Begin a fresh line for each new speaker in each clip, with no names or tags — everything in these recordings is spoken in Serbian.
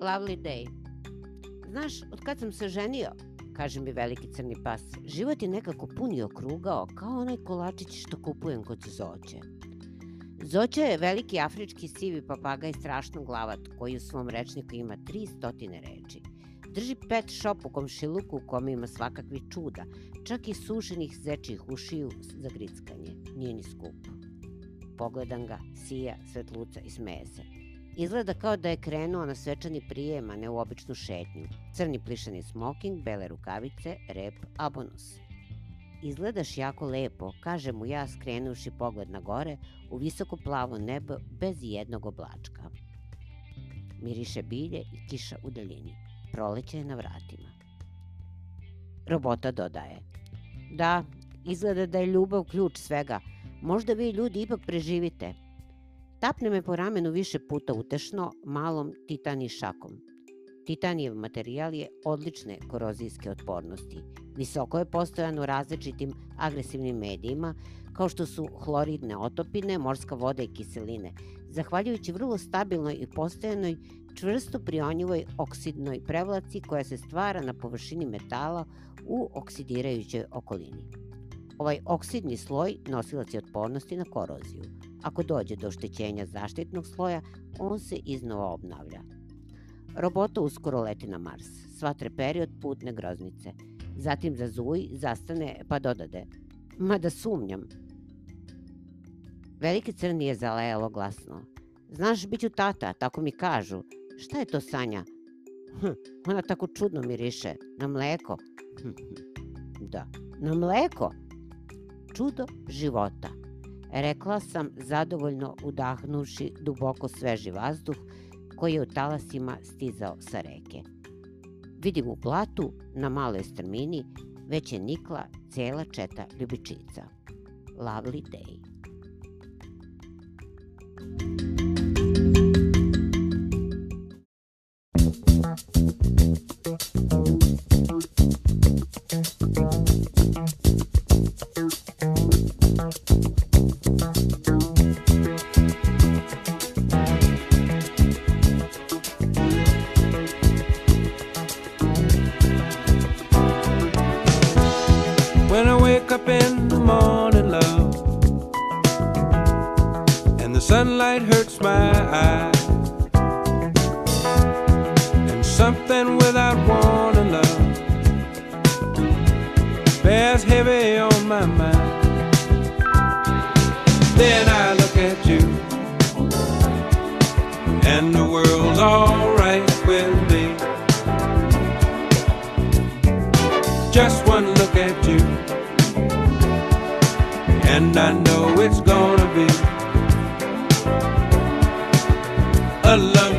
Lovely day. Znaš, od kad sam se ženio, kaže mi veliki crni pas, život je nekako punio krugao kao onaj kolačić što kupujem kod Zoće. Zoća je veliki afrički sivi papagaj strašno glavat koji u svom rečniku ima 300 reči. Drži pet shop u komšiluku u kome ima svakakvi čuda, čak i sušenih zečih ušiju za grickanje. Nije ni skup. Pogledam ga, sija, svetluca i smeje se. Izgleda kao da je krenuo na svečani prijem, a ne u običnu šetnju. Crni plišani smoking, bele rukavice, rep, abonus. Izgledaš jako lepo, kaže mu ja skrenuši pogled na gore u visoko plavo nebo bez jednog oblačka. Miriše bilje i kiša u daljini. Proleće je na vratima. Robota dodaje. Da, izgleda da je ljubav ključ svega. Možda vi ljudi ipak preživite. Tapne me po ramenu više puta utešno, malom titani šakom. Titanijev materijal je odlične korozijske otpornosti. Visoko je postojan u različitim agresivnim medijima, kao što su hloridne otopine, morska voda i kiseline, zahvaljujući vrlo stabilnoj i postojanoj čvrsto prionjivoj oksidnoj prevlaci koja se stvara na površini metala u oksidirajućoj okolini. Ovaj oksidni sloj nosilac je otpornosti na koroziju. Ako dođe do oštećenja zaštitnog sloja, on se iznova obnavlja. Robota uskoro leti na Mars, svatre period putne groznice. Zatim zazuji, zastane pa dodade. Mada sumnjam. Veliki crni je zalejalo glasno. Znaš, bit ću tata, tako mi kažu. Šta je to Sanja? Hm, ona tako čudno miriše. Na mleko. Hm, hm. Da, na mleko? Čudo života. Rekla sam zadovoljno udahnuši duboko sveži vazduh koji je u talasima stizao sa reke. Vidim u platu, na maloj strmini, već je nikla cela četa ljubičica. Lovely day.
when I wake up in the morning, love, and the sunlight hurts my eyes, and something without warning, love, bears heavy on my mind. Then I look at you, and the world's alright with me. Just one too. And I know it's gonna be a love.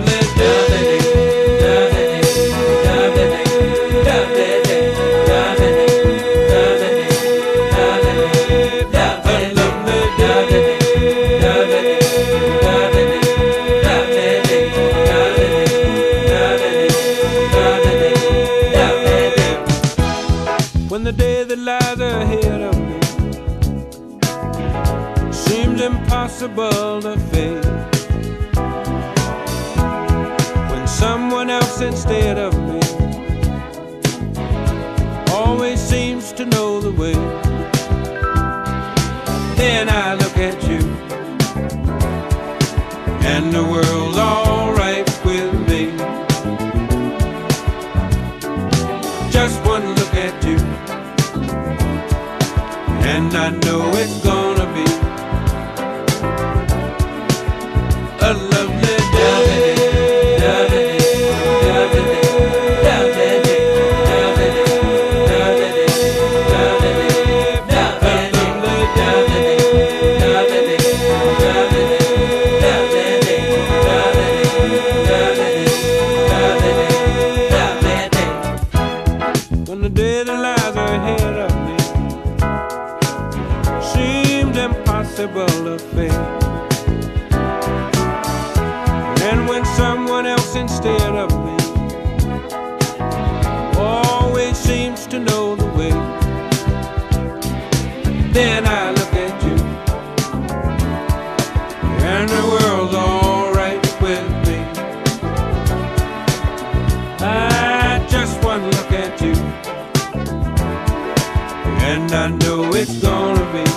impossible to face when someone else instead of me always seems to know the way. Then I look at you, and the world's alright with me. Just one look at you, and I know it's. full of faith. And when someone else instead of me always seems to know the way, then I look at you, and the world's alright with me. I just one look at you, and I know it's gonna be.